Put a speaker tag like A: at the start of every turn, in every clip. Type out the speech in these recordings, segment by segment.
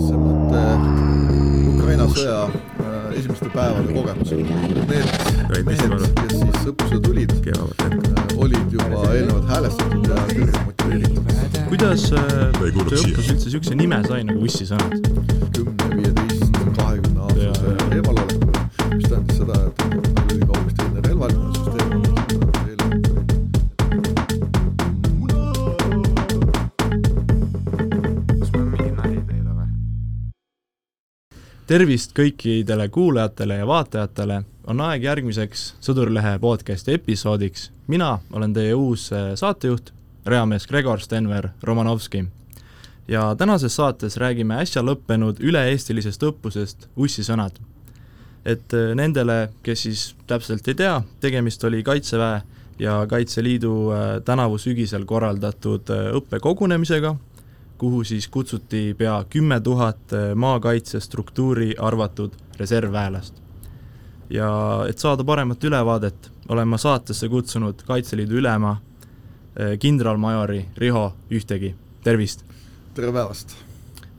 A: see mõte Ukraina sõja äh, esimeste päevade kogemusel. Need mehed, kes siis õppusele tulid, äh, olid juba eelnevalt häälestatud ja kõrgelt motiveeritud.
B: kuidas äh, see õppus üldse niisuguse nime sai nagu ussisõnad?
A: kümne, viieteist,
B: tervist kõikidele kuulajatele ja vaatajatele, on aeg järgmiseks Sõdurilehe podcasti episoodiks. mina olen teie uus äh, saatejuht, reamees Gregor Stenver Romanovski. ja tänases saates räägime äsja lõppenud üle-eestilisest õppusest Ussisõnad. et äh, nendele, kes siis täpselt ei tea, tegemist oli Kaitseväe ja Kaitseliidu äh, tänavu sügisel korraldatud õppekogunemisega kuhu siis kutsuti pea kümme tuhat eh, maakaitsestruktuuri arvatud reservväelast. ja et saada paremat ülevaadet, olen ma saatesse kutsunud Kaitseliidu ülema eh, kindralmajori Riho Ühtegi, tervist!
A: tere päevast!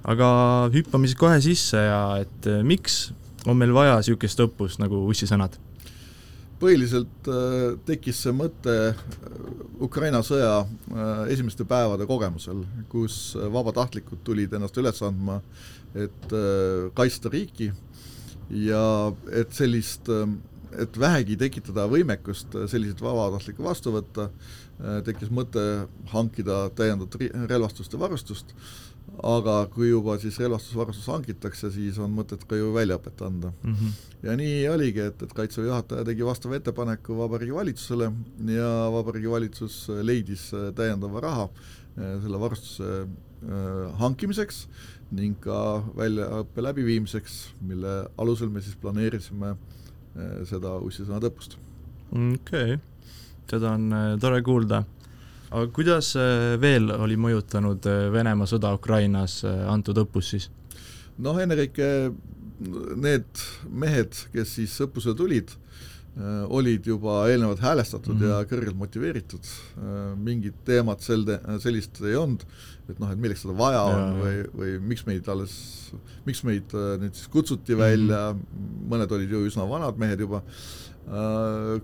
B: aga hüppame siis kohe sisse ja et eh, miks on meil vaja niisugust õppust nagu ussisõnad
A: põhiliselt äh, tekkis see mõte äh, Ukraina sõja äh, esimeste päevade kogemusel, kus vabatahtlikud tulid ennast üles andma, et kaitsta riiki ja et sellist, et vähegi tekitada võimekust selliseid vabatahtlikke vastu võtta, tekkis mõte hankida täiendavat relvastust ja varustust aga kui juba siis relvastusvarustus hangitakse, siis on mõtet ka ju väljaõpet anda mm. -hmm. ja nii oligi, et, et Kaitseväe juhataja tegi vastava ettepaneku Vabariigi Valitsusele ja Vabariigi Valitsus leidis äh, täiendava raha äh, selle varustuse äh, hankimiseks ning ka väljaõppe läbiviimiseks, mille alusel me siis planeerisime seda ussisõnade õppust.
B: okei okay., seda on tore kuulda aga kuidas äh, veel oli mõjutanud äh, Venemaa sõda Ukrainas äh, antud õppus siis?
A: noh, ennekõike need mehed, kes siis õppusele tulid, olid juba eelnevalt häälestatud mm -hmm. ja kõrgelt motiveeritud, mingit teemat sel te-, sellist ei olnud, et noh, et milleks seda vaja on ja, või, või miks meid alles, miks meid nüüd siis kutsuti välja mm, -hmm. mõned olid ju üsna vanad mehed juba,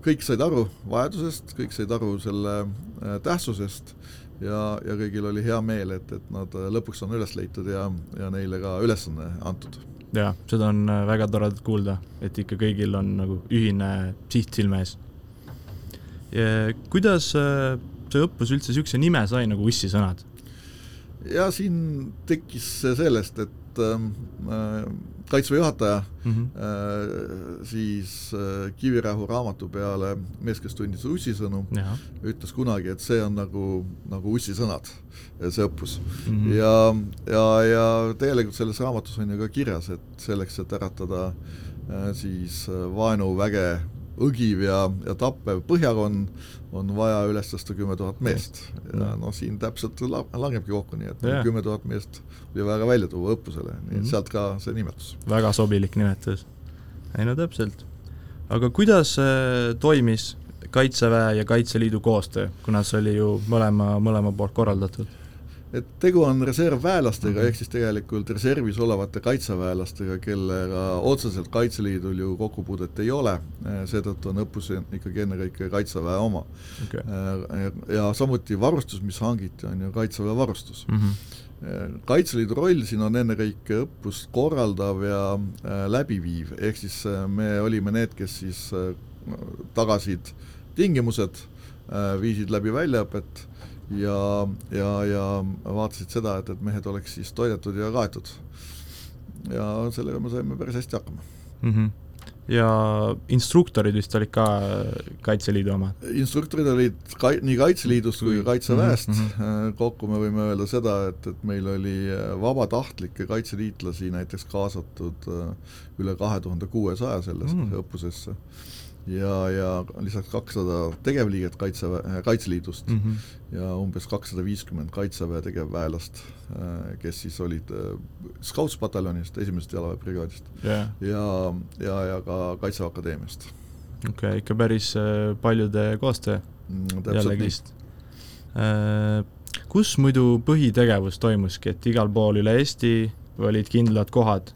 A: kõik said aru vajadusest, kõik said aru selle äh, tähtsusest ja, ja kõigil oli hea meel, et, et nad äh, lõpuks on üles leitud ja, ja neile ka ülesanne antud.
B: jaa, seda on väga tore kuulda, et ikka kõigil on nagu ühine siht silme ees. kuidas see õppus üldse niisuguse nime sai nagu ussisõnad?
A: ja siin tekkis see sellest, et ähm, äh, kaitseväe juhataja mm -hmm. siis äh, Kivirähu raamatu peale Mees, kes tundis ussisõnu, ütles kunagi, et see on nagu, nagu ussisõnad, see õppus mm. -hmm. ja, ja, ja tegelikult selles raamatus on ju ka kirjas, et selleks, et äratada siis vaenuväge õgiv ja, ja tappev põhjakond, on vaja üles tõsta kümme tuhat meest. ja noh, siin täpselt la-, langebki kokku, nii et kümme tuhat meest oli vaja välja tuua õppusele, nii et mm -hmm. sealt ka see nimetus.
B: väga sobilik nimetus. ei no täpselt. aga kuidas äh, toimis Kaitseväe ja Kaitseliidu koostöö, kuna see oli ju mõlema, mõlema poolt korraldatud?
A: Et tegu on reservväelastega -hmm. ehk siis tegelikult reservis olevate kaitseväelastega, kellega otseselt Kaitseliidul ju kokkupuudet ei ole, seetõttu on õppus ikkagi ennekõike Kaitseväe oma okay.. ja samuti varustus, mis hangiti, on ju Kaitseväe varustus mm. -hmm. Kaitseliidu roll siin on ennekõike õppust korraldav ja äh, läbiviiv, ehk siis äh, me olime need, kes siis äh, tagasid tingimused, viisid läbi väljaõpet ja, ja, ja vaatasid seda, et, et mehed oleks siis toidetud ja kaetud. ja sellega me saime päris hästi hakkama mm.
B: -hmm ja instruktorid vist olid ka Kaitseliidu omad?
A: instruktorid olid ka, nii Kaitseliidust kui ka Kaitseväest mm, -hmm. kokku me võime öelda seda, et, et meil oli vabatahtlikke kaitseliitlasi näiteks kaasatud äh, üle kahe tuhande kuuesaja sellesse mm -hmm. õppusesse ja, ja lisaks kakssada tegevliiget Kaitseväe, äh, Kaitseliidust mm -hmm. ja umbes kakssada viiskümmend Kaitseväe tegevväelast, äh, kes siis olid äh, Scoutspataljonist, esimesest jalaväebrigaadist yeah. ja, ja, ja ka Kaitseväe Akadeemiast.
B: okei okay,, ikka päris paljude koostöö mm, jällegist. kus muidu põhitegevus toimuski, et igal pool üle Eesti olid kindlad kohad?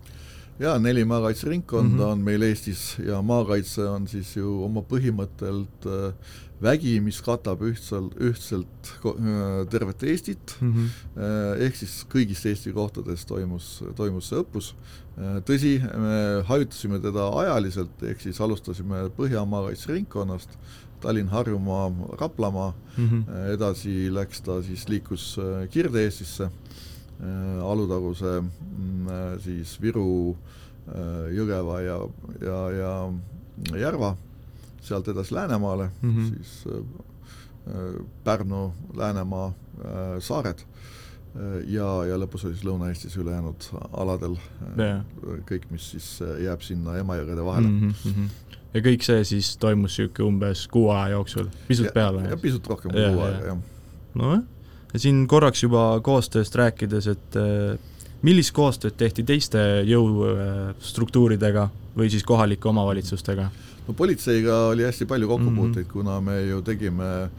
A: Jaa, neli maakaitseringkonda mm -hmm. on meil Eestis ja maakaitse on siis ju oma põhimõttelt äh, vägi, mis katab ühtselt, ühtselt äh, tervet Eestit mm, -hmm. ehk siis kõigist Eesti kohtades toimus, toimus see õppus. Tõsi, me hajutasime teda ajaliselt, ehk siis alustasime Põhja maakaitseringkonnast, Tallinn, Harjumaa, Raplamaa mm, -hmm. edasi läks ta siis, liikus Kirde-Eestisse, Alutaguse mm, siis Viru, Jõgeva ja, ja, ja Järva sealt edasi Läänemaale mm, -hmm. siis äh, Pärnu, Läänemaa äh,, saared äh, ja, ja lõpus oli siis Lõuna-Eestis ülejäänud aladel yeah. kõik, mis siis jääb sinna Emajõgede vahele mm.
B: -hmm. ja kõik see siis toimus niisugune umbes kuu aja jooksul, pisut ja, peale?
A: ja pisut rohkem kui kuu aega, jah.
B: nojah, ja siin korraks juba koostööst rääkides, et millist koostööd tehti teiste jõustruktuuridega või siis kohalike omavalitsustega?
A: no politseiga oli hästi palju kokkupuuteid mm, -hmm. kuna me ju tegime äh,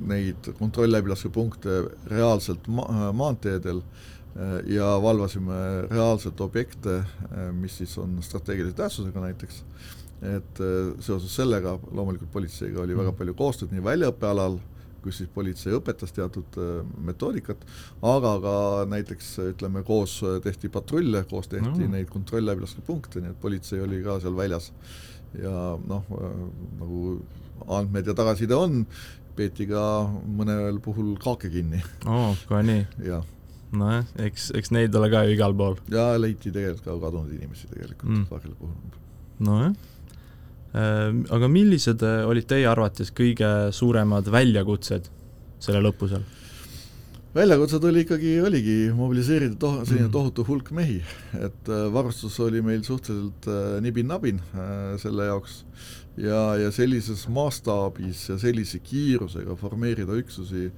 A: neid kontrollläbilaskepunkte reaalselt ma maanteedel äh, ja valvasime reaalselt objekte äh,, mis siis on strateegilise tähtsusega näiteks, et äh, seoses sellega loomulikult politseiga oli väga mhm. palju koostööd nii väljaõppe alal, kus siis politsei õpetas teatud äh, metoodikat, aga ka näiteks ütleme, koos äh, tehti patrulle, koos tehti no. neid kontrollläbilaskepunkte, nii et politsei oli ka seal väljas. ja noh, äh, nagu andmed ja tagasiside on, peeti ka mõnel puhul kaake kinni.
B: oo, kohe nii?
A: jah
B: nojah, eks, eks neid ole ka ju igal pool.
A: ja leiti tegelikult ka kadunud inimesi tegelikult mm. kaagele puhul.
B: nojah aga millised äh, olid teie arvates kõige suuremad väljakutsed sellel õppusel?
A: väljakutsed oli ikkagi, oligi mobiliseerida to-, selline mhm. tohutu hulk mehi, et äh, varustus oli meil suhteliselt äh, nibin-nabin selle jaoks ja, ja sellises mastaabis ja sellise kiirusega formeerida üksusi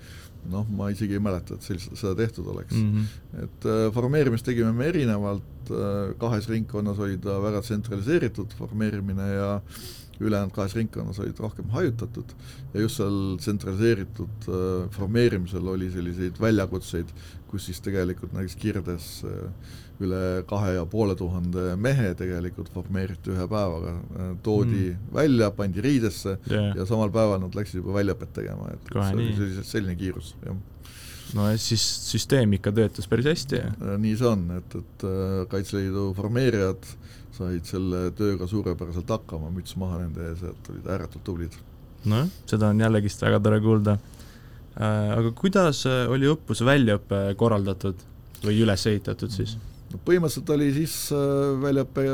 A: noh, ma isegi ei mäleta, et sellist, seda tehtud oleks mm. -hmm. et äh, formeerimist tegime me erinevalt äh,, kahes ringkonnas oli ta väga tsentraliseeritud formeerimine ja ülejäänud kahes ringkonnas olid rohkem hajutatud ja just seal tsentraliseeritud äh, formeerimisel oli selliseid väljakutseid, kus siis tegelikult näiteks Kirdes äh, üle kahe ja poole tuhande mehe tegelikult formeeriti ühe päevaga, toodi mm. välja, pandi riidesse yeah. ja samal päeval nad läksid juba väljaõpet tegema, et Kohe see nii. oli selline kiirus, jah.
B: no ja siis süsteem ikka töötas päris hästi?
A: Äh, nii see on, et, et äh, Kaitseliidu formeerijad said selle tööga suurepäraselt hakkama, müts maha nende ees, et olid ääretult tublid.
B: nojah, seda on jällegist väga tore kuulda. Äh, aga kuidas oli õppuse väljaõpe korraldatud või üles ehitatud siis mm.?
A: Põhimõtteliselt oli siis äh, väljaõpe,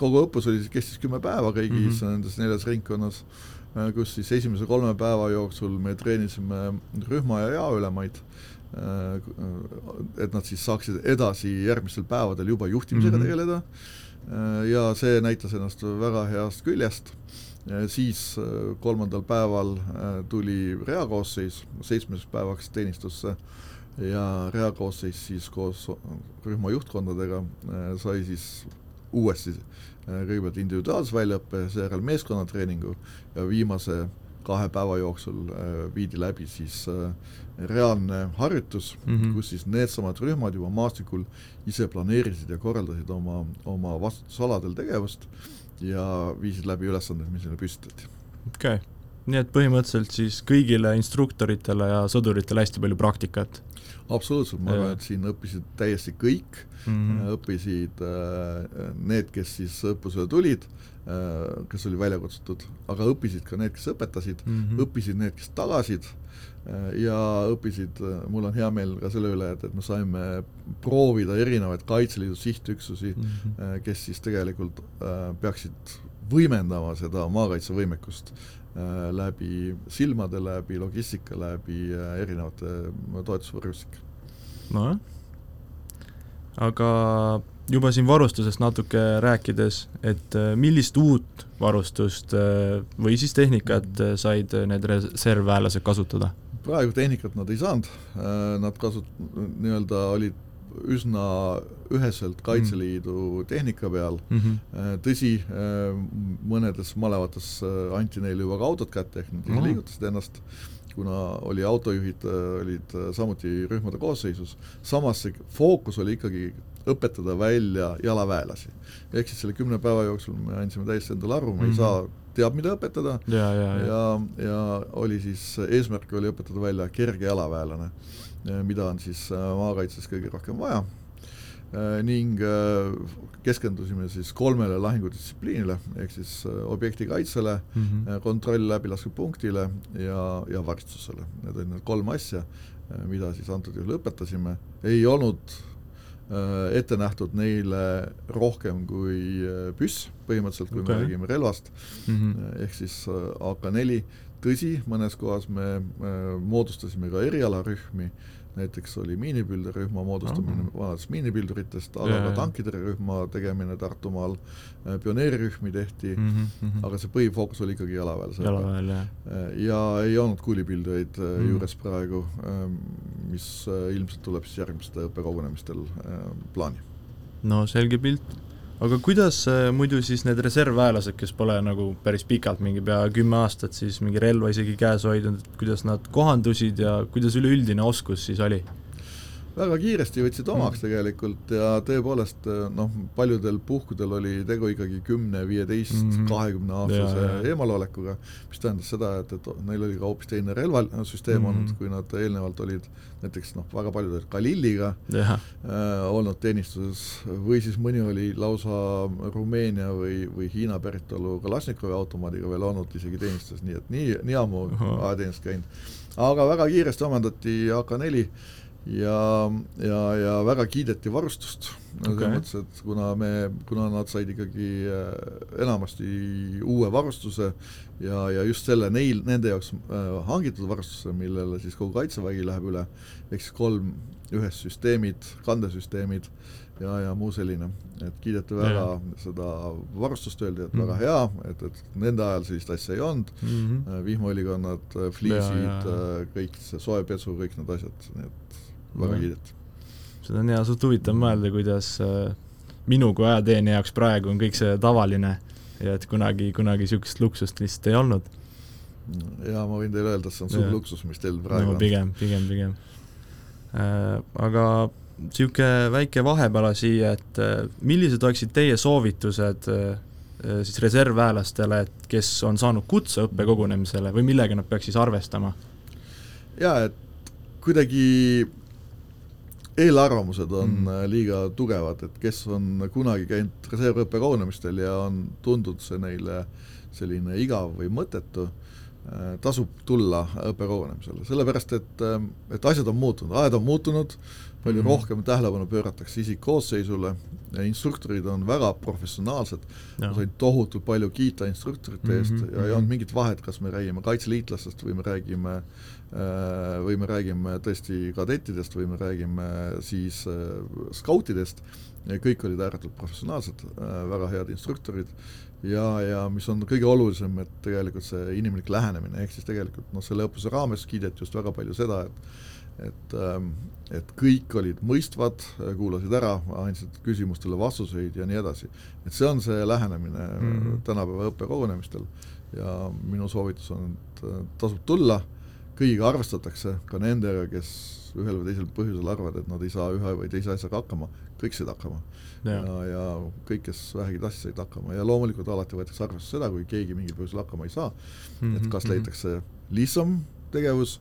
A: kogu õppus oli, kestis kümme päeva kõigis mm -hmm. nendes neljas ringkonnas äh,, kus siis esimese kolme päeva jooksul me treenisime rühma ja jaoülemaid äh,, et nad siis saaksid edasi järgmistel päevadel juba juhtimisega mm -hmm. tegeleda ja see näitas ennast väga heast küljest siis kolmandal päeval tuli reakoosseis seitsmeseks päevaks teenistusse ja reakoosseis siis koos rühma juhtkondadega äh, sai siis uuesti äh, kõigepealt individuaalse väljaõppe, seejärel meeskonnatreeningu ja viimase kahe päeva jooksul äh, viidi läbi siis reaalne harjutus mm, -hmm. kus siis needsamad rühmad juba maastikul ise planeerisid ja korraldasid oma, oma vastutusaladel tegevust ja viisid läbi ülesanded, mis neile püstitati.
B: okei okay., nii et põhimõtteliselt siis kõigile instruktoritele ja sõduritele hästi palju praktikat
A: absoluutselt, ma arvan, et siin õppisid täiesti kõik mm, -hmm. õppisid äh, need, kes siis õppusele tulid äh,, kes oli välja kutsutud, aga õppisid ka need, kes õpetasid mm, -hmm. õppisid need, kes tagasid äh, ja õppisid, äh, mul on hea meel ka selle üle, et, et me saime proovida erinevaid Kaitseliidu sihtüksusi mm, -hmm. kes siis tegelikult peaksid võimendama seda maakaitsevõimekust läbi silmade, läbi logistika, läbi äh, erinevate äh, toetusvõrgustike.
B: nojah, aga juba siin varustusest natuke rääkides, et millist uut varustust või siis tehnikat said need reservväelased kasutada?
A: praegu tehnikat nad ei saanud, nad kasut-, nii-öelda olid üsna üheselt Kaitseliidu tehnika peal mm, -hmm. tõsi, äh, mõnedes malevates äh, anti neile juba ka autod kätte, ehk nad ise mm. liigutasid ennast, kuna oli autojuhid, olid samuti rühmade koosseisus, samas see fookus oli ikkagi õpetada välja jalaväelasi. ehk siis selle kümne päeva jooksul me andsime täiesti endale aru, me mm -hmm. ei mhm. saa teab, mida õpetada
B: ja, ja, ja.
A: ja, ja oli siis, eesmärk oli õpetada välja kerge jalaväelane, mida on siis maakaitses kõige rohkem vaja Äh, ning äh, keskendusime siis kolmele lahingudistsipliinile, ehk siis äh, objekti kaitsele mm, -hmm. kontroll läbilaskepunktile ja, ja varistusele. Need olid need kolm asja, mida siis antud juhul õpetasime, ei olnud ette nähtud neile rohkem kui püss, põhimõtteliselt kui okay. me räägime relvast mm, -hmm. ehk siis AK4, tõsi, mõnes kohas me moodustasime ka erialarühmi, näiteks oli miinipilderühma moodustamine oh. vanadest miinipilduritest, aga yeah. ka tankitõrjerühma tegemine Tartumaal, äh, pioneerirühmi tehti mm, -hmm. aga see põhifookus oli ikkagi jalaväel.
B: jalaväel, jah.
A: Äh, ja ei olnud kuulipildujaid mm -hmm. juures praegu, ähm, mis ilmselt tuleb siis järgmistel õppekogunemistel plaani.
B: no selge pilt aga kuidas äh, muidu siis need reservväelased, kes pole nagu päris pikalt, mingi pea kümme aastat siis mingi relva isegi käes hoidnud, kuidas nad kohandusid ja kuidas üleüldine oskus siis oli?
A: Väga kiiresti võtsid omaks mm. tegelikult ja tõepoolest noh, paljudel puhkudel oli tegu ikkagi kümne, viieteist, mhm. kahekümne aastase eemalolekuga, mis tähendas seda, et, et neil oli ka hoopis teine relvasüsteem mm -hmm. olnud, kui nad eelnevalt olid näiteks noh, väga paljud olid Galiliga äh, olnud teenistuses või siis mõni oli lausa Rumeenia või, või Hiina päritolu Kalašnikovi automaadiga veel olnud isegi teenistuses, nii et nii, nii ammu ajateenistust käinud. aga väga kiiresti omandati AK4 ja, ja, ja väga kiideti varustust okay.. selles mõttes, et kuna me, kuna nad said ikkagi äh, enamasti uue varustuse ja, ja just selle neil, nende jaoks äh, hangitud varustuse, millele siis kogu Kaitsevägi läheb üle, ehk siis kolm ühes süsteemid, kandesüsteemid ja, ja muu selline, et kiideti väga ja. seda varustust, öeldi, et mm. väga hea, et, et nende ajal sellist asja ei olnud mm, -hmm. vihmaõlikonnad, fliisid, kõik see soepesu, kõik need asjad, nii et väga kiideti.
B: seda on hea, suht huvitav mõelda, kuidas äh, minu kui ajateenija jaoks praegu on kõik see tavaline ja et kunagi, kunagi niisugust luksust lihtsalt ei olnud.
A: jaa, ma võin teile öelda, et see on suur luksus, mis teil praegu
B: no, on. pigem, pigem, pigem äh,. Aga niisugune väike vahepala siia, et äh, millised oleksid teie soovitused äh siis reservväelastele, et kes on saanud kutse õppekogunemisele või millega nad peaks siis arvestama?
A: jaa, et kuidagi eelarvamused on mm. liiga tugevad, et kes on kunagi käinud reservõppe kogunemistel ja on tundunud see neile selline igav või mõttetu, äh, tasub tulla õppekogunemisele, sellepärast et, äh, et asjad on muutunud, ajad on muutunud, palju -hmm. rohkem tähelepanu pööratakse isikkoosseisule, instruktorid on väga professionaalsed, ma sain tohutult palju kiita instruktorite eest mm -hmm. ja ei olnud mingit vahet, kas me räägime kaitseliitlastest või me räägime Äh, või me räägime tõesti kadettidest või me räägime siis äh, skautidest, kõik olid ääretult professionaalsed, äh, väga head instruktorid. Ja, ja mis on kõige olulisem, et tegelikult see inimlik lähenemine, ehk siis tegelikult noh, selle õppuse raames kiideti just väga palju seda, et et, ähm, et kõik olid mõistvad, kuulasid ära, andsid küsimustele vastuseid ja nii edasi. et see on see lähenemine mm -hmm. tänapäeva õppekogunemistel ja minu soovitus on, et tasub tulla kõigiga arvestatakse, ka nendega, kes ühel või teisel põhjusel arvavad, et nad ei saa ühe või teise asjaga hakkama, kõik said hakkama. ja, ja, ja kõik, kes vähegi tahtsid, said hakkama ja loomulikult alati võetakse arvesse seda, kui keegi mingil põhjusel hakkama ei saa mm, -hmm, et kas mhm. leitakse lihtsam tegevus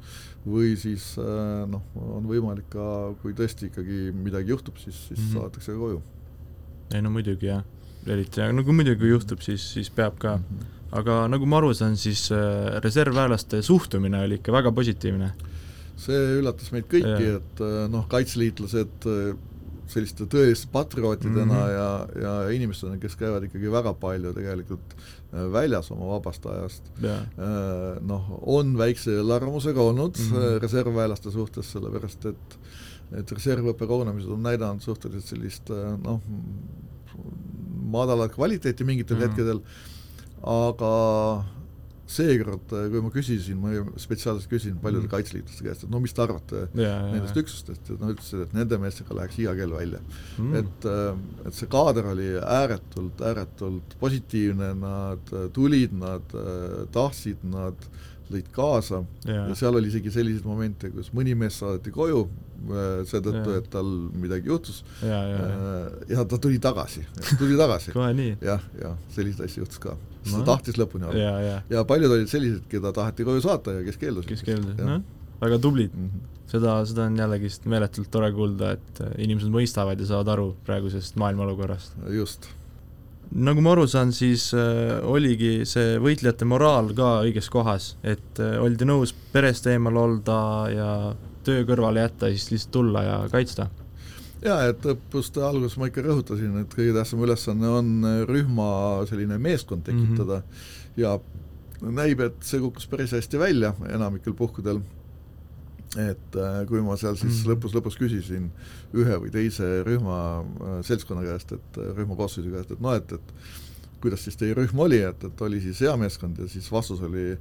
A: või siis äh, noh, on võimalik ka, kui tõesti ikkagi midagi juhtub, siis, siis mm -hmm. saadetakse koju.
B: ei no muidugi jah, eriti, no kui muidugi juhtub, siis, siis peab ka mm -hmm aga nagu ma aru saan, siis äh, reservväelaste suhtumine oli ikka väga positiivne.
A: see üllatas meid kõiki, et äh, noh, kaitseliitlased äh, selliste tõeliste patriootidena mm -hmm. ja, ja inimestena, kes käivad ikkagi väga palju tegelikult väljas oma vabast ajast, noh, on väikse eelarvamusega olnud mm -hmm. reservväelaste suhtes, sellepärast et et reservõppe kogunemised on näidanud suhteliselt sellist noh, madalat kvaliteeti mingitel mm -hmm. hetkedel aga seekord, kui ma küsisin, ma spetsiaalselt küsisin paljude mm. kaitseliitlaste käest, et no mis te arvate yeah, nendest yeah. üksustest, et nad ütlesid, et nende meestega läheks iga kell välja mm.. et, äh, et see kaader oli ääretult, ääretult positiivne, nad tulid, nad äh, tahtsid, nad lõid kaasa ja. ja seal oli isegi selliseid momente, kus mõni mees saadeti koju äh, seetõttu, et tal midagi juhtus
B: ja, ja,
A: ja. ja ta tuli tagasi, tuli tagasi jah, jah, selliseid asju juhtus ka, sest no. ta tahtis lõpuni olla.
B: ja, ja.
A: ja paljud olid sellised, keda taheti koju saata ja kes keeldusid.
B: kes keeldusid, noh, väga tublid mm. -hmm. seda, seda on jällegist meeletult tore kuulda, et äh, inimesed mõistavad ja saavad aru praegusest maailma olukorrast.
A: just
B: nagu ma aru saan, siis äh, oligi see võitlejate moraal ka õiges kohas, et äh, oldi nõus perest eemal olda ja töö kõrvale jätta ja siis lihtsalt tulla ja kaitsta?
A: jaa, et õppuste alguses ma ikka rõhutasin, et kõige tähtsam ülesanne on rühma selline meeskond tekitada mm -hmm. ja näib, et see kukkus päris hästi välja enamikel puhkudel et äh, kui ma seal siis mm. lõpus, lõpus küsisin ühe või teise rühma äh, seltskonna käest, et äh, rühma koosseisu käest, et noh, et, et kuidas siis teie rühm oli, et, et oli siis hea meeskond ja siis vastus oli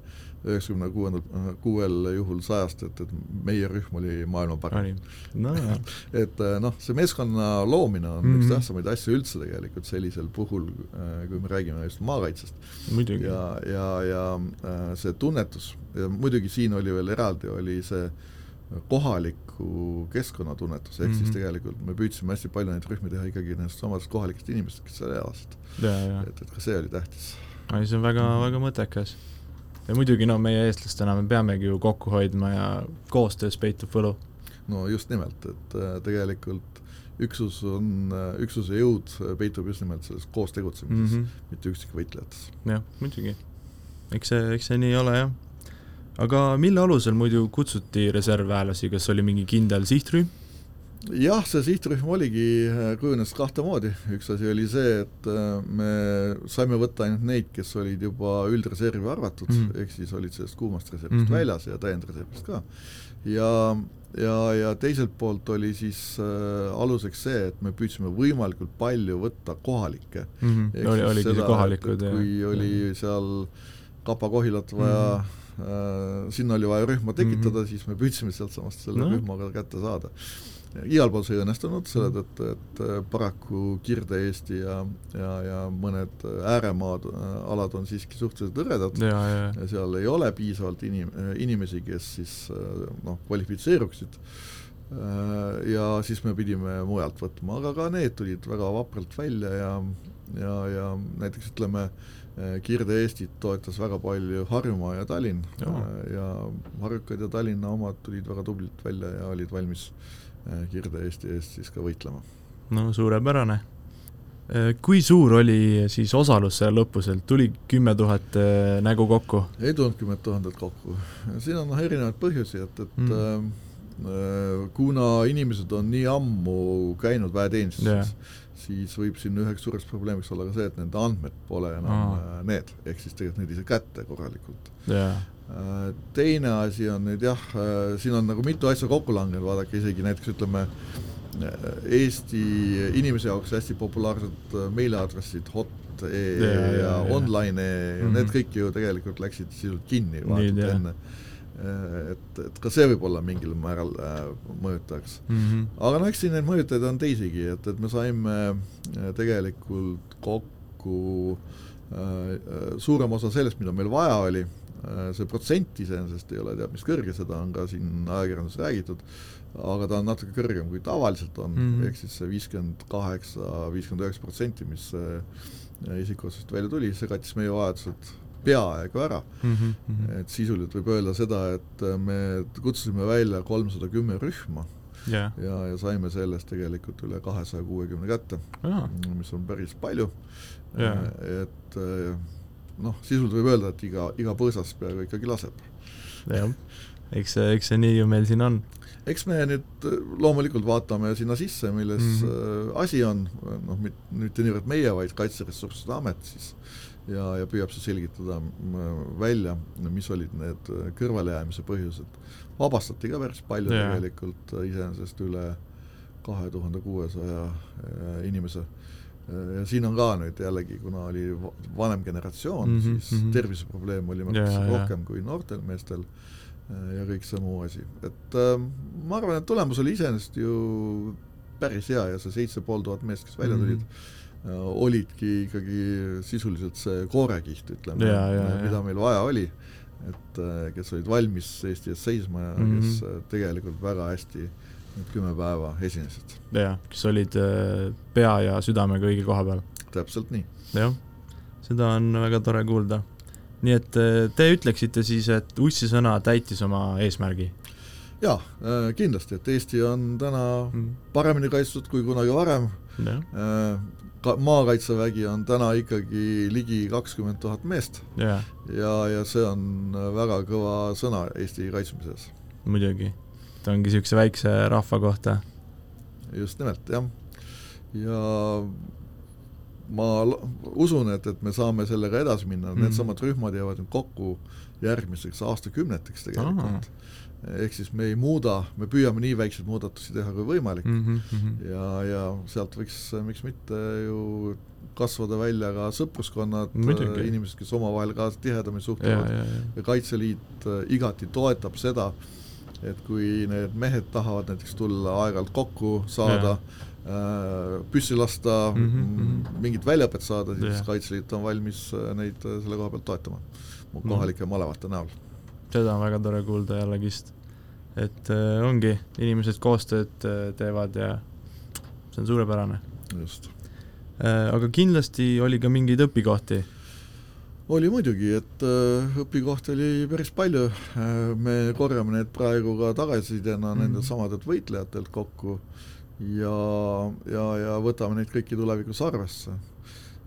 A: üheksakümne kuuendal, kuuel juhul sajast, et, et meie rühm oli maailma parim.
B: no
A: et noh, see meeskonna loomine on mm -hmm. üks mhm. tähtsamaid asju üldse tegelikult sellisel puhul, kui me räägime just maakaitsest. ja, ja, ja see tunnetus ja muidugi siin oli veel eraldi, oli see äh, kohaliku keskkonnatunnetus, ehk mm -hmm. siis mhm. tegelikult me püüdsime hästi palju neid rühmi teha ikkagi nendest samadest kohalikest inimestest, kes seal elasid. et, et ka see oli tähtis.
B: ei, see on väga mm, -hmm. väga mõttekas. ja muidugi no meie eestlastena me peamegi ju kokku hoidma ja koostöös peitub võlu.
A: no just nimelt, et äh, tegelikult üksus on, äh, üksuse jõud peitub just nimelt selles koos tegutsemises mm, -hmm. mitte üksikvõitlejates.
B: jah, muidugi. eks see, eks see nii ole, jah aga mille alusel muidu kutsuti reservväelasi, kas oli mingi kindel sihtrühm?
A: jah, see sihtrühm oligi, äh, kujunes kahte moodi, üks asi oli see, et äh, me saime võtta ainult neid, kes olid juba üldreservi arvatud mm, -hmm. ehk siis olid sellest kuumast reservist mm -hmm. väljas ja täiendreservist ka. ja, ja, ja teiselt poolt oli siis äh, aluseks see, et me püüdsime võimalikult palju võtta kohalikke
B: mm. -hmm. oli, oligi seda, kohalikud,
A: jah. kui oli seal Kapa-Kohilat vaja mm -hmm sinna oli vaja rühma tekitada mm, -hmm. siis me püüdsime sealtsamast selle no. rühma ka kätte saada. igal pool see ei õnnestunud, selle mhm. tõttu, et äh, paraku Kirde-Eesti ja, ja, ja mõned ääremaad, äh, alad on siiski suhteliselt hõredad
B: ja, ja.
A: ja seal ei ole piisavalt inim-, inimesi, kes siis noh, kvalifitseeruksid ja siis me pidime mujalt võtma, aga ka need tulid väga vapralt välja ja ja, ja näiteks ütleme, Äh, Kirde-Eestit toetas väga palju Harjumaa ja Tallinn ja, äh, ja Harjukad ja Tallinna omad tulid väga tublilt välja ja olid valmis äh, Kirde-Eesti eest siis ka võitlema.
B: no suurepärane. Kui suur oli siis osalus sellel õppusel, tuli kümme tuhat nägu kokku?
A: ei tulnud kümmet tuhandet kokku, siin on noh erinevaid põhjusi, et, et mm. äh, kuna inimesed on nii ammu käinud väeteenistuses yeah siis võib siin üheks suureks probleemiks olla ka see, et nende andmed pole enam Aa. need, ehk siis tegelikult neid ei saa kätte korralikult.
B: Yeah..
A: Teine asi on nüüd jah, äh, siin on nagu mitu asja kokku langenud, vaadake isegi näiteks ütleme, äh, Eesti inimese jaoks hästi populaarsed äh, meiliaadressid hot.ee ja, ja, ja online.ee -hmm. need kõik ju tegelikult läksid sisuliselt kinni vahetult enne. Äh, et, et ka see võib olla mingil määral äh, mõjutajaks
B: mm. -hmm.
A: aga no eks siin neid mõjutajaid on teisigi, et, et me saime äh, tegelikult kokku äh, äh, suurem osa sellest, mida meil vaja oli äh,, see protsent iseenesest ei ole teab mis kõrge, seda on ka siin ajakirjanduses räägitud, aga ta on natuke kõrgem, kui tavaliselt on mm, -hmm. ehk siis see viiskümmend kaheksa, viiskümmend üheksa protsenti, mis isikuotsust välja tuli, see kattis meie vajadused peaaegu ära
B: mm. -hmm.
A: et sisuliselt võib öelda seda, et me kutsusime välja kolmsada kümme rühma
B: yeah.
A: ja, ja saime sellest tegelikult üle kahesaja kuuekümne kätte
B: ah.,
A: mis on päris palju
B: yeah..
A: et noh, sisuliselt võib öelda, et iga, iga põõsas peaaegu ikkagi laseb.
B: jah, eks see, eks see nii ju meil siin on
A: eks me nüüd loomulikult vaatame sinna sisse, milles mm -hmm. asi on, noh, mitte niivõrd meie, vaid Kaitseressursside Amet siis ja, ja püüab siis selgitada välja, mis olid need kõrvalejäämise põhjused. vabastati ka päris palju yeah. tegelikult iseenesest üle kahe tuhande kuuesaja äh, inimese. ja siin on ka nüüd jällegi, kuna oli vanem generatsioon mm, -hmm, siis mm -hmm. terviseprobleem oli märksa rohkem yeah. kui noortel meestel äh, ja kõik see muu asi, et äh, ma arvan, et tulemus oli iseenesest ju päris hea ja see seitse pool tuhat meest, kes välja tulid mm, -hmm olidki ikkagi sisuliselt see koorekiht, ütleme, mida meil vaja oli. et äh, kes olid valmis Eesti eest seisma ja mm. -hmm. kes äh, tegelikult väga hästi need kümme päeva esinesid.
B: jah, kes olid äh, pea ja südamega õige koha peal.
A: täpselt nii.
B: jah, seda on väga tore kuulda. Nii et äh, te ütleksite siis, et ussisõna täitis oma eesmärgi?
A: jaa, kindlasti, et Eesti on täna
B: Mm.
A: paremini kaitstud kui kunagi varem,
B: jah,
A: ka maakaitsevägi on täna ikkagi ligi kakskümmend tuhat meest
B: jah,
A: ja, ja see on väga kõva sõna Eesti kaitsmises.
B: muidugi. ta ongi niisuguse väikse rahva kohta.
A: just nimelt, jah. ja ma usun, et, et me saame sellega edasi minna mm,
B: Mhm.
A: needsamad rühmad jäävad nüüd kokku järgmiseks aastakümneteks tegelikult. ehk siis me ei muuda, me püüame nii väikseid muudatusi teha kui võimalik mm
B: mm. -hmm.
A: ja, ja sealt võiks, miks mitte ju kasvada välja ka sõpruskonnad,
B: Muidugi.
A: inimesed, kes omavahel ka tihedamini
B: ja,
A: suhtlevad
B: ja, ja.
A: ja Kaitseliit äh, igati toetab seda, et kui need mehed tahavad näiteks tulla aeg-ajalt kokku, saada äh, püssi lasta mm,
B: Mhm,
A: -hmm.
B: mhm.
A: mingit väljaõpet saada, siis
B: Jah.
A: Kaitseliit on valmis äh, neid äh, selle koha pealt toetama
B: No.
A: kohalike malevate näol.
B: seda on väga tore kuulda jällegist. et äh, ongi, inimesed koostööd äh, teevad ja see on suurepärane
A: just.
B: äh,. aga kindlasti oli ka mingeid õpikohti
A: oli muidugi, et äh, õpikohti oli päris palju äh,, me korjame need praegu ka tagasisidena mm
B: Mhm.
A: -hmm. nendelt samadelt võitlejatelt kokku ja, ja, ja võtame neid kõiki tulevikus arvesse.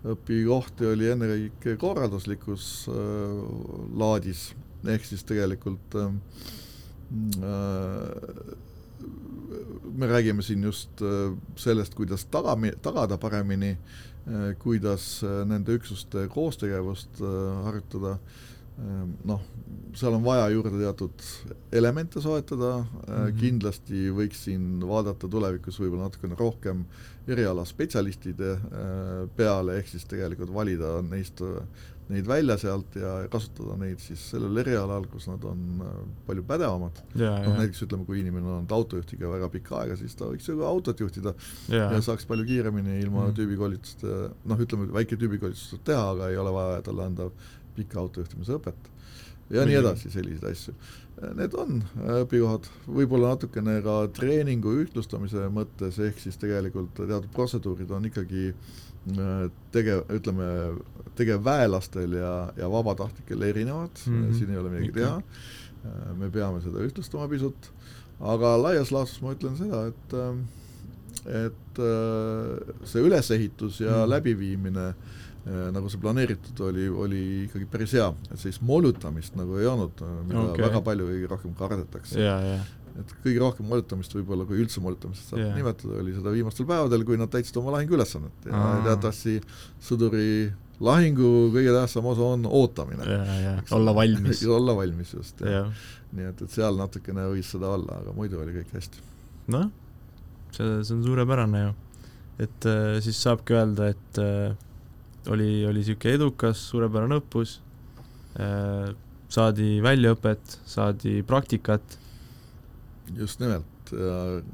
A: õpikohti oli ennekõike korralduslikus äh, laadis, ehk siis tegelikult äh, äh, me räägime siin just äh, sellest, kuidas taga, tagada paremini äh, kuidas äh, nende üksuste koostegevust äh, harjutada, noh, seal on vaja juurde teatud elemente soetada mm. -hmm. kindlasti võiks siin vaadata tulevikus võib-olla natukene rohkem erialaspetsialistide äh, peale, ehk siis tegelikult valida neist, neid välja sealt ja kasutada neid siis sellel erialal, kus nad on palju pädevamad. noh, näiteks ütleme, kui inimene on olnud autojuhtiga väga pikka aega, siis ta võiks ju ka autot juhtida ja, ja saaks palju kiiremini ilma mm. tüübikoolitust, noh, ütleme väike tüübikoolitust teha, aga ei ole vaja talle anda pikka autojuhtimise õpet. ja nii edasi, selliseid asju. Need on õpikohad, võib-olla natukene ka treeningu ühtlustamise mõttes, ehk siis tegelikult teatud protseduurid on ikkagi tegev, ütleme, tegevväelastel ja, ja vabatahtlikel erinevad mm, -hmm. siin ei ole midagi teha, me peame seda ühtlustama pisut, aga laias laastus ma ütlen seda, et et see ülesehitus ja mm -hmm. läbiviimine nagu see planeeritud oli, oli ikkagi päris hea, et sellist molutamist nagu ei olnud, mida okay. väga palju kõige rohkem kardetakse. et kõige rohkem molutamist võib-olla, kui üldse molutamist saab yeah. nimetada, oli seda viimastel päevadel, kui nad täitsid oma lahinguülesannet ja teatavasti sõduri lahingu kõige tähtsam osa on ootamine.
B: olla valmis
A: olla valmis just, nii et, et seal natukene võis seda olla, aga muidu oli kõik hästi.
B: noh, see, see on suurepärane ju. et äh, siis saabki öelda, et äh, oli, oli niisugune edukas, suurepärane õppus äh,, saadi väljaõpet, saadi praktikat.
A: just nimelt,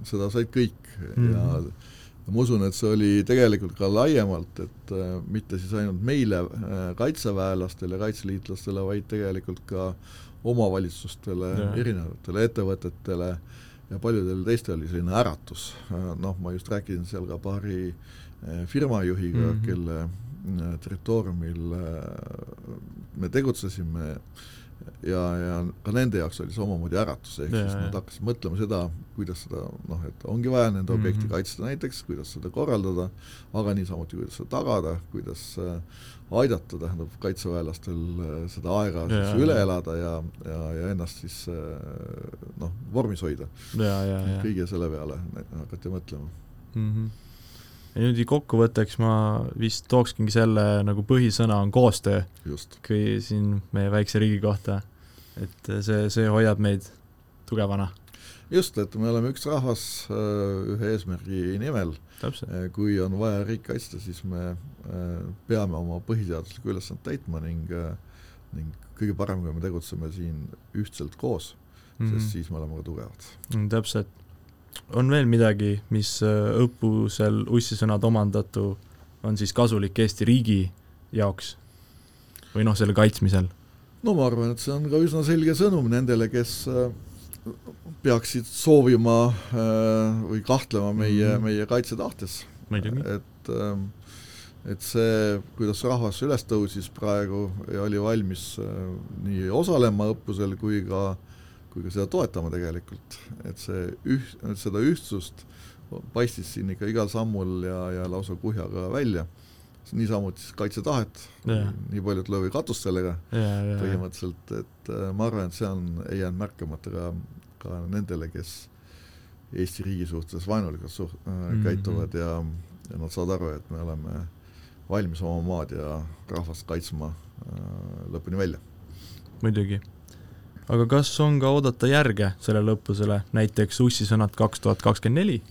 A: seda said kõik mm -hmm. ja ma usun, et see oli tegelikult ka laiemalt, et äh, mitte siis ainult meile äh,, kaitseväelastele, kaitseliitlastele, vaid tegelikult ka omavalitsustele, erinevatele ettevõtetele ja paljudele teistele oli selline äratus. noh, ma just rääkisin seal ka paari firmajuhiga mm, -hmm. kelle territooriumil me tegutsesime ja, ja ka nende jaoks oli see omamoodi äratus, ehk ja, siis nad hakkasid mõtlema seda, kuidas seda noh, et ongi vaja nende mm -hmm. objekti kaitsta näiteks, kuidas seda korraldada, aga niisamuti, kuidas seda tagada, kuidas äh, aidata, tähendab, kaitseväelastel äh, seda aega ja, siis üle elada ja, ja, ja ennast siis äh, noh, vormis hoida. kõige selle peale hakati mõtlema
B: mm. -hmm ja niimoodi kokkuvõtteks ma vist tookski selle nagu põhisõna on koostöö. kui siin meie väikse riigi kohta, et see, see hoiab meid tugevana.
A: just, et me oleme üks rahvas ühe eesmärgi nimel. kui on vaja riiki kaitsta, siis me peame oma põhiseaduslikku ülesannet täitma ning, ning kõige parem, kui me tegutseme siin ühtselt koos mm, -hmm. sest siis me oleme ka tugevad
B: mm,. täpselt on veel midagi, mis õppusel ussisõnad omandatu on siis kasulik Eesti riigi jaoks või noh, selle kaitsmisel?
A: no ma arvan, et see on ka üsna selge sõnum nendele, kes peaksid soovima või kahtlema meie mm, -hmm. meie kaitsetahtes. et ähm, et see, kuidas rahvas üles tõusis praegu ja oli valmis nii osalema õppusel kui ka, kui ka seda toetama tegelikult, et see üht, seda ühtsust paistis siin ikka igal sammul ja, ja lausa kuhjaga välja. niisamuti siis kaitsetahet, nii paljud löövi katus sellega ja, põhimõtteliselt, et äh, ma arvan, et see on, ei jäänud märkamata ka, ka nendele, kes Eesti riigi suhtes vaenulikult suht- äh, mm -hmm. käituvad ja, ja nad saavad aru, et me oleme valmis oma maad ja rahvast kaitsma äh, lõpuni välja.
B: muidugi. Aga kas on ka oodata järge sellele õppusele, näiteks ussisõnad kaks tuhat kakskümmend neli?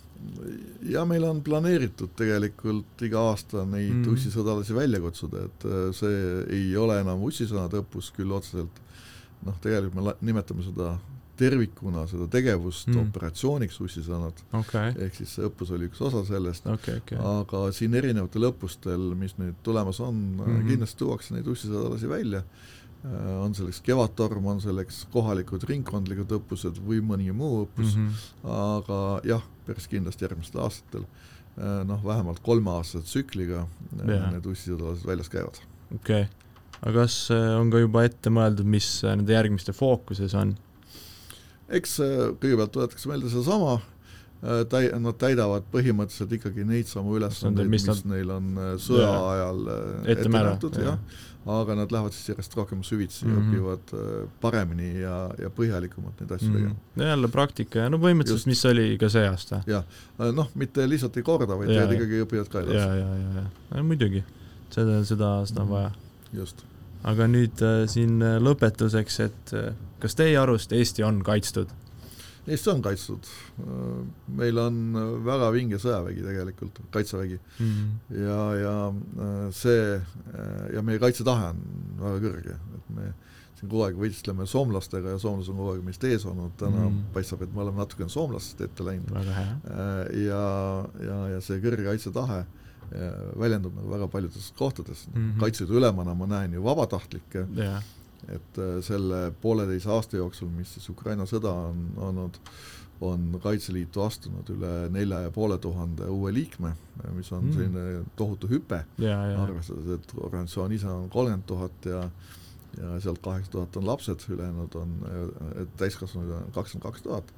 A: ja meil on planeeritud tegelikult iga aasta neid mm. ussisõdalasi välja kutsuda, et äh, see ei ole enam ussisõnade õppus küll otseselt, noh, tegelikult me nimetame seda tervikuna seda tegevust mm. operatsiooniks ussisõnad
B: okay.,
A: ehk siis see õppus oli üks osa sellest
B: okay,, okay.
A: aga siin erinevatel õppustel, mis nüüd tulemas on mm, -hmm. kindlasti tuuakse neid ussisõdalasi välja on selleks Kevadtorm, on selleks kohalikud ringkondlikud õppused või mõni muu õppus mm, -hmm. aga jah, päris kindlasti järgmistel aastatel äh, noh, vähemalt kolmeaastase tsükliga yeah. Äh, need ussisõdalased väljas käivad.
B: okei okay., aga kas on ka juba ette mõeldud, mis nende järgmiste fookuses on?
A: eks kõigepealt tuletakse meelde sedasama, täi-, nad täidavad põhimõtteliselt ikkagi neid samu ülesandeid, mis, mis nad... neil on sõja ajal ette, nähtud, jah ja aga nad lähevad siis järjest rohkem süvitsi mm, -hmm. õpivad äh, paremini ja, ja põhjalikumalt neid asju mm -hmm. tegema.
B: jälle praktika ja no põhimõtteliselt, mis oli ka see aasta.
A: jah, äh, noh, mitte lihtsalt ei korda, vaid tead ikkagi õpivad ka edasi.
B: ja, ja, ja, ja muidugi, seda, seda, seda on vaja.
A: just.
B: aga nüüd äh, siin lõpetuseks, et äh, kas teie arust Eesti on kaitstud?
A: Eesti on kaitstud, meil on väga vinge sõjavägi tegelikult, kaitsevägi mm. -hmm. ja, ja äh, see ja meie kaitsetahe on väga kõrge, et me siin kogu aeg võistleme soomlastega ja soomlased on kogu aeg meist ees olnud, täna mm. paistab, et me oleme natukene soomlastest ette läinud. Äh, ja, ja, ja see kõrge kaitsetahe äh, väljendub nagu väga paljudes kohtades mm -hmm., Kaitseliidu ülemana ma näen ju vabatahtlikke yeah et äh, selle pooleteise aasta jooksul, mis siis Ukraina sõda on olnud, on Kaitseliitu astunud üle nelja ja poole tuhande uue liikme, mis on mm. selline tohutu hüpe, arvestades, et organisatsioon ise on kolmkümmend tuhat ja ja sealt kaheksa tuhat on lapsed, ülejäänud on, täiskasvanuid on kakskümmend kaks tuhat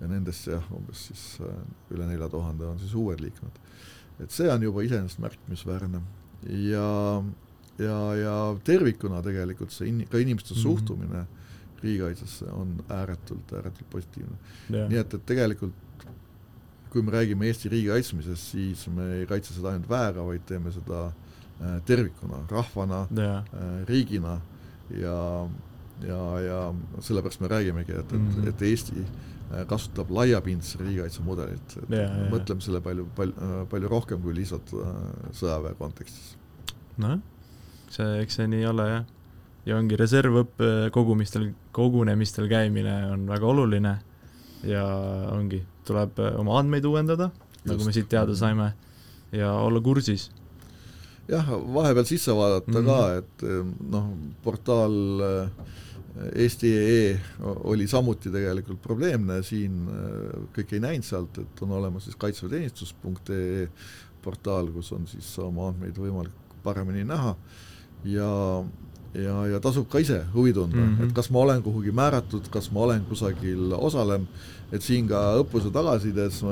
A: ja nendest jah, umbes siis äh, üle nelja tuhande on siis uued liikmed. et see on juba iseenesest märkimisväärne ja ja, ja tervikuna tegelikult see in-, ka inimeste mm -hmm. suhtumine riigikaitsesse on ääretult, ääretult positiivne yeah.. nii et, et tegelikult kui me räägime Eesti riigi kaitsmisest, siis me ei kaitse seda ainult väega, vaid teeme seda äh, tervikuna, rahvana yeah., äh, riigina ja, ja, ja sellepärast me räägimegi, et, et mm, -hmm. et Eesti äh, kasutab laiapindse riigikaitse mudelit, et yeah, yeah. mõtleme selle palju, palju, palju rohkem kui lihtsalt sõjaväe kontekstis.
B: nojah see, eks see nii ole jah. ja ongi reservõppe kogumistel, kogunemistel käimine on väga oluline ja ongi, tuleb oma andmeid uuendada, nagu me siit teada saime, ja olla kursis.
A: jah, vahepeal sisse vaadata mm -hmm. ka, et noh, portaal äh, Eesti.ee oli samuti tegelikult probleemne, siin äh, kõik ei näinud sealt, et on olemas siis kaitseväeteenistus.ee portaal, kus on siis oma andmeid võimalik paremini näha ja ja, ja tasub ka ise huvi tunda mm, -hmm. et kas ma olen kuhugi määratud, kas ma olen kusagil osalen, et siin ka õppuse tagasisides,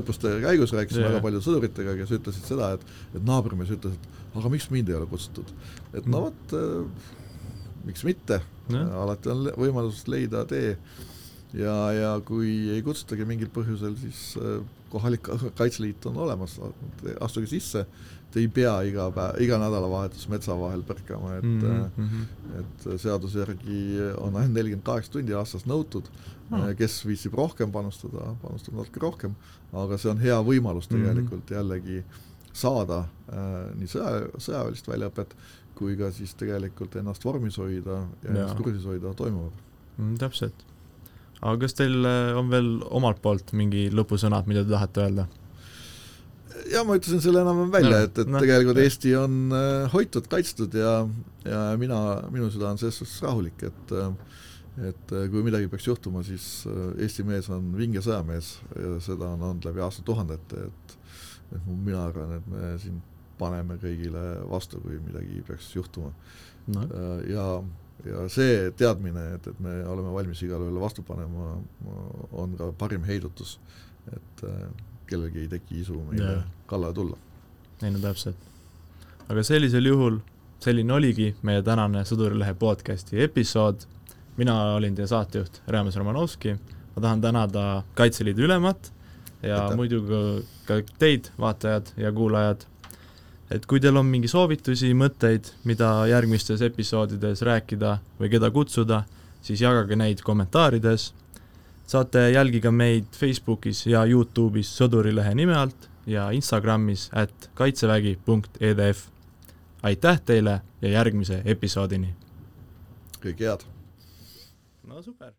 A: õppuste käigus rääkisin yeah. väga paljude sõduritega, kes ütlesid seda, et et naabrimees ütles, et aga miks mind ei ole kutsutud. et no mhm. vot äh,, miks mitte yeah., alati on võimalus leida tee ja, ja kui ei kutsutagi mingil põhjusel, siis äh, kohalik Kaitseliit on olemas, astuge sisse et ei pea iga päev, iga nädalavahetus metsa vahel põrkama, et mm -hmm. et seaduse järgi on ainult nelikümmend kaheksa tundi aastas nõutud no., äh, kes viitsib rohkem panustada, panustab natuke rohkem, aga see on hea võimalus mhm. tegelikult mm -hmm. jällegi saada äh, nii sõja, sõjaväelist väljaõpet kui ka siis tegelikult ennast vormis hoida ja, ja. ennast kursis hoida toimuvaga
B: mm,. täpselt. aga kas teil äh, on veel omalt poolt mingi lõpusõnad, mida te tahate öelda?
A: Jah, ma ütlesin selle enam-vähem välja no,, et, et no, tegelikult no. Eesti on äh, hoitud, kaitstud ja, ja mina, minu süda on selles suhtes rahulik, et äh, et äh, kui midagi peaks juhtuma, siis Eesti mees on vinge sõjamees ja seda on olnud läbi aastatuhandete, et et mina arvan, et me siin paneme kõigile vastu, kui midagi peaks juhtuma no.. ja, ja see teadmine, et, et me oleme valmis igale ühele vastu panema, on ka parim heidutus, et äh, kellelgi ei teki isu meile kallale tulla.
B: ei no täpselt. aga sellisel juhul, selline oligi meie tänane Sõdurilehe podcasti episood, mina olin teie saatejuht Reames Romanovski, ma tahan tänada Kaitseliidu ülemat ja Aitäh. muidugi ka teid, vaatajad ja kuulajad, et kui teil on mingi soovitusi, mõtteid, mida järgmistes episoodides rääkida või keda kutsuda, siis jagage neid kommentaarides saate jälgida meid Facebookis ja Youtube'is Sõdurilehe nime alt ja Instagramis at kaitsevägi.edf. aitäh teile ja järgmise episoodini!
A: kõike head!
B: no super!